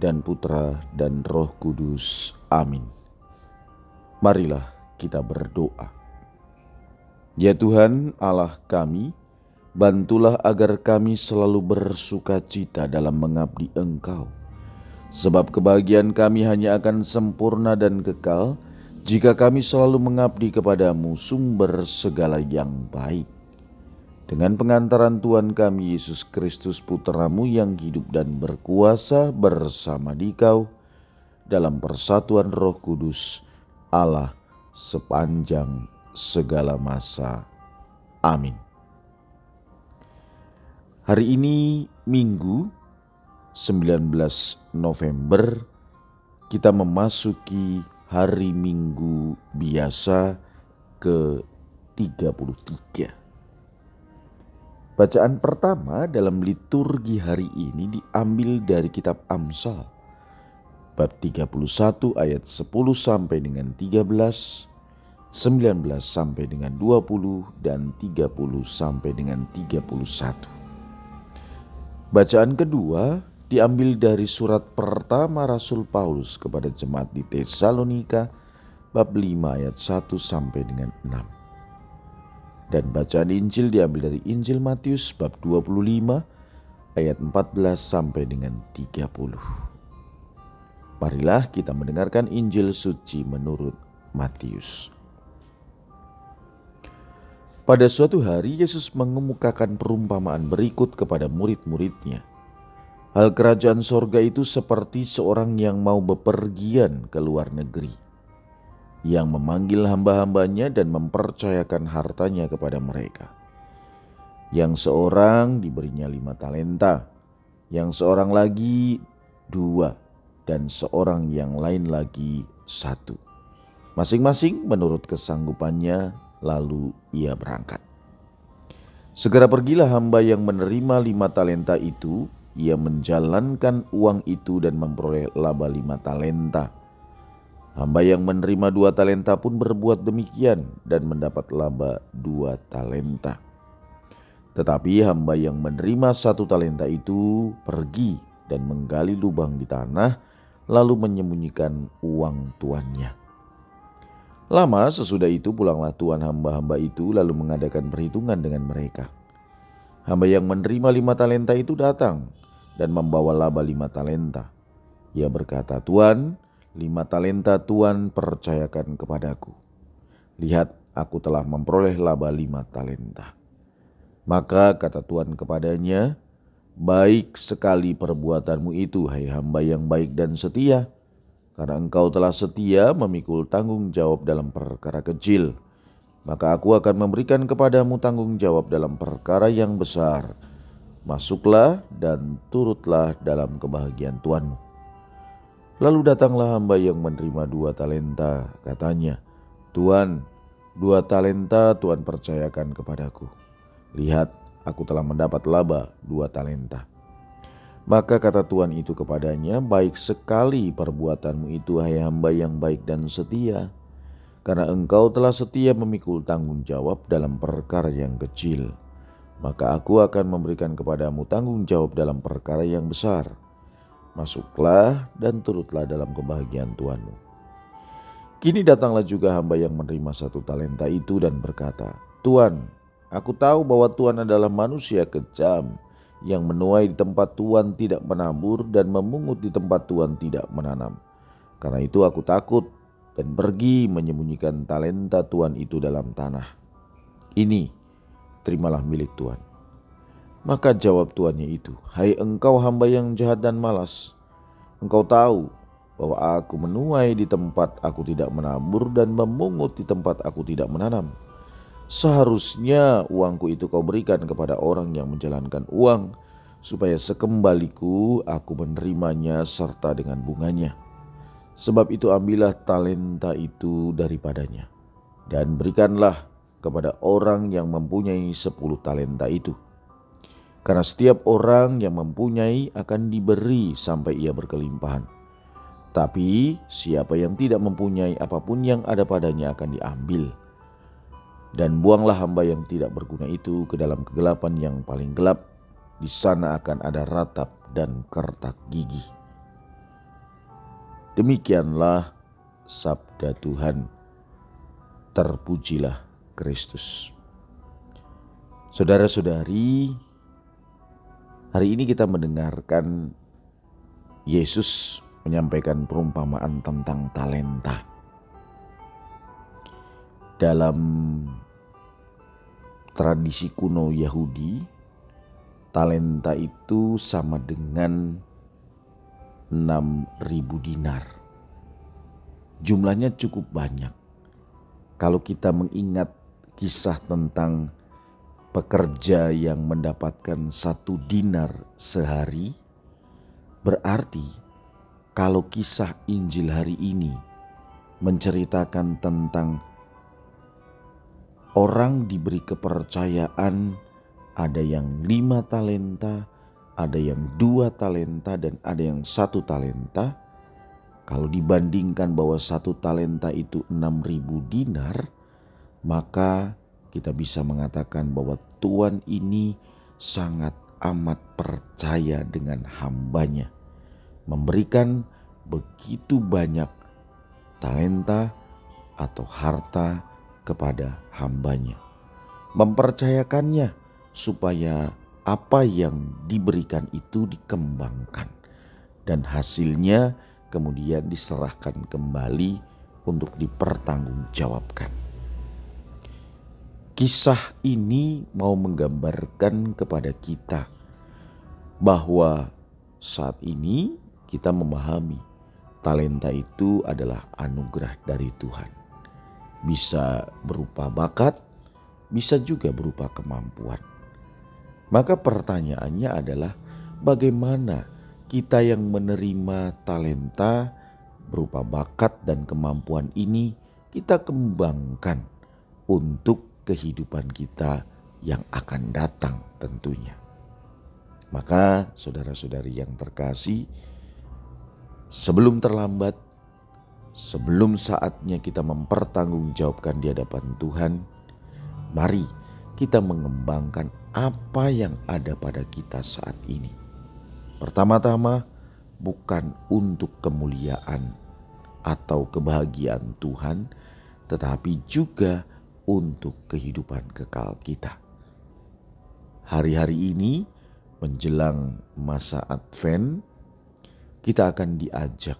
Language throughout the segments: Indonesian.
dan Putra dan Roh Kudus. Amin. Marilah kita berdoa. Ya Tuhan Allah kami, bantulah agar kami selalu bersuka cita dalam mengabdi Engkau. Sebab kebahagiaan kami hanya akan sempurna dan kekal jika kami selalu mengabdi kepadamu sumber segala yang baik. Dengan pengantaran Tuhan kami Yesus Kristus putramu yang hidup dan berkuasa bersama dikau dalam persatuan roh kudus Allah sepanjang segala masa. Amin. Hari ini Minggu 19 November kita memasuki hari Minggu biasa ke 33. Bacaan pertama dalam liturgi hari ini diambil dari kitab Amsal bab 31 ayat 10 sampai dengan 13, 19 sampai dengan 20 dan 30 sampai dengan 31. Bacaan kedua diambil dari surat pertama Rasul Paulus kepada jemaat di Tesalonika bab 5 ayat 1 sampai dengan 6. Dan bacaan Injil diambil dari Injil Matius bab 25 ayat 14 sampai dengan 30. Marilah kita mendengarkan Injil suci menurut Matius. Pada suatu hari Yesus mengemukakan perumpamaan berikut kepada murid-muridnya. Hal kerajaan sorga itu seperti seorang yang mau bepergian ke luar negeri yang memanggil hamba-hambanya dan mempercayakan hartanya kepada mereka. Yang seorang diberinya lima talenta, yang seorang lagi dua, dan seorang yang lain lagi satu. Masing-masing menurut kesanggupannya, lalu ia berangkat. Segera pergilah hamba yang menerima lima talenta itu, ia menjalankan uang itu dan memperoleh laba lima talenta. Hamba yang menerima dua talenta pun berbuat demikian dan mendapat laba dua talenta. Tetapi hamba yang menerima satu talenta itu pergi dan menggali lubang di tanah, lalu menyembunyikan uang tuannya. Lama sesudah itu pulanglah tuan hamba-hamba itu lalu mengadakan perhitungan dengan mereka. Hamba yang menerima lima talenta itu datang dan membawa laba lima talenta. Ia berkata, Tuan, lima talenta Tuhan percayakan kepadaku. Lihat, aku telah memperoleh laba lima talenta. Maka kata Tuhan kepadanya, Baik sekali perbuatanmu itu, hai hamba yang baik dan setia, karena engkau telah setia memikul tanggung jawab dalam perkara kecil, maka aku akan memberikan kepadamu tanggung jawab dalam perkara yang besar. Masuklah dan turutlah dalam kebahagiaan Tuhanmu. Lalu datanglah hamba yang menerima dua talenta, katanya, Tuhan, dua talenta Tuhan percayakan kepadaku. Lihat, aku telah mendapat laba dua talenta. Maka kata Tuhan itu kepadanya, baik sekali perbuatanmu itu hai hamba yang baik dan setia. Karena engkau telah setia memikul tanggung jawab dalam perkara yang kecil, maka aku akan memberikan kepadamu tanggung jawab dalam perkara yang besar.' Masuklah dan turutlah dalam kebahagiaan Tuhanmu. Kini datanglah juga hamba yang menerima satu talenta itu dan berkata, Tuhan, aku tahu bahwa Tuhan adalah manusia kejam yang menuai di tempat Tuhan tidak menabur dan memungut di tempat Tuhan tidak menanam. Karena itu aku takut dan pergi menyembunyikan talenta Tuhan itu dalam tanah. Ini terimalah milik Tuhan. Maka jawab tuannya itu, Hai engkau hamba yang jahat dan malas, engkau tahu bahwa aku menuai di tempat aku tidak menabur dan memungut di tempat aku tidak menanam. Seharusnya uangku itu kau berikan kepada orang yang menjalankan uang, supaya sekembaliku aku menerimanya serta dengan bunganya. Sebab itu ambillah talenta itu daripadanya dan berikanlah kepada orang yang mempunyai sepuluh talenta itu. Karena setiap orang yang mempunyai akan diberi sampai ia berkelimpahan. Tapi siapa yang tidak mempunyai apa pun yang ada padanya akan diambil. Dan buanglah hamba yang tidak berguna itu ke dalam kegelapan yang paling gelap. Di sana akan ada ratap dan kertak gigi. Demikianlah sabda Tuhan. Terpujilah Kristus. Saudara-saudari, hari ini kita mendengarkan Yesus menyampaikan perumpamaan tentang talenta. Dalam tradisi kuno Yahudi, talenta itu sama dengan 6.000 dinar. Jumlahnya cukup banyak. Kalau kita mengingat kisah tentang pekerja yang mendapatkan satu dinar sehari, berarti kalau kisah Injil hari ini menceritakan tentang orang diberi kepercayaan, ada yang lima talenta, ada yang dua talenta, dan ada yang satu talenta. Kalau dibandingkan bahwa satu talenta itu enam ribu dinar, maka kita bisa mengatakan bahwa Tuhan ini sangat amat percaya dengan hambanya memberikan begitu banyak talenta atau harta kepada hambanya. Mempercayakannya supaya apa yang diberikan itu dikembangkan dan hasilnya kemudian diserahkan kembali untuk dipertanggungjawabkan. Kisah ini mau menggambarkan kepada kita bahwa saat ini kita memahami talenta itu adalah anugerah dari Tuhan. Bisa berupa bakat, bisa juga berupa kemampuan. Maka pertanyaannya adalah bagaimana kita yang menerima talenta berupa bakat dan kemampuan ini kita kembangkan untuk kehidupan kita yang akan datang tentunya. Maka saudara-saudari yang terkasih, Sebelum terlambat, sebelum saatnya kita mempertanggungjawabkan di hadapan Tuhan, mari kita mengembangkan apa yang ada pada kita saat ini. Pertama-tama, bukan untuk kemuliaan atau kebahagiaan Tuhan, tetapi juga untuk kehidupan kekal kita. Hari-hari ini menjelang masa Advent, kita akan diajak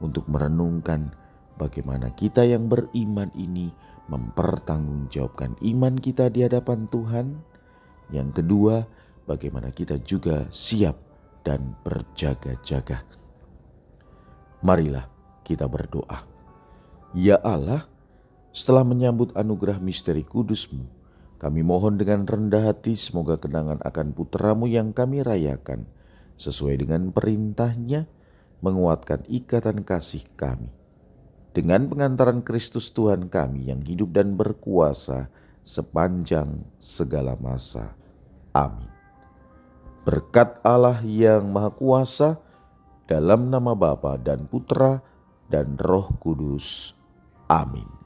untuk merenungkan bagaimana kita yang beriman ini mempertanggungjawabkan iman kita di hadapan Tuhan. Yang kedua, bagaimana kita juga siap dan berjaga-jaga. Marilah kita berdoa. Ya Allah, setelah menyambut anugerah misteri kudusmu, kami mohon dengan rendah hati semoga kenangan akan putramu yang kami rayakan – sesuai dengan perintahnya menguatkan ikatan kasih kami. Dengan pengantaran Kristus Tuhan kami yang hidup dan berkuasa sepanjang segala masa. Amin. Berkat Allah yang Maha Kuasa, dalam nama Bapa dan Putra dan Roh Kudus. Amin.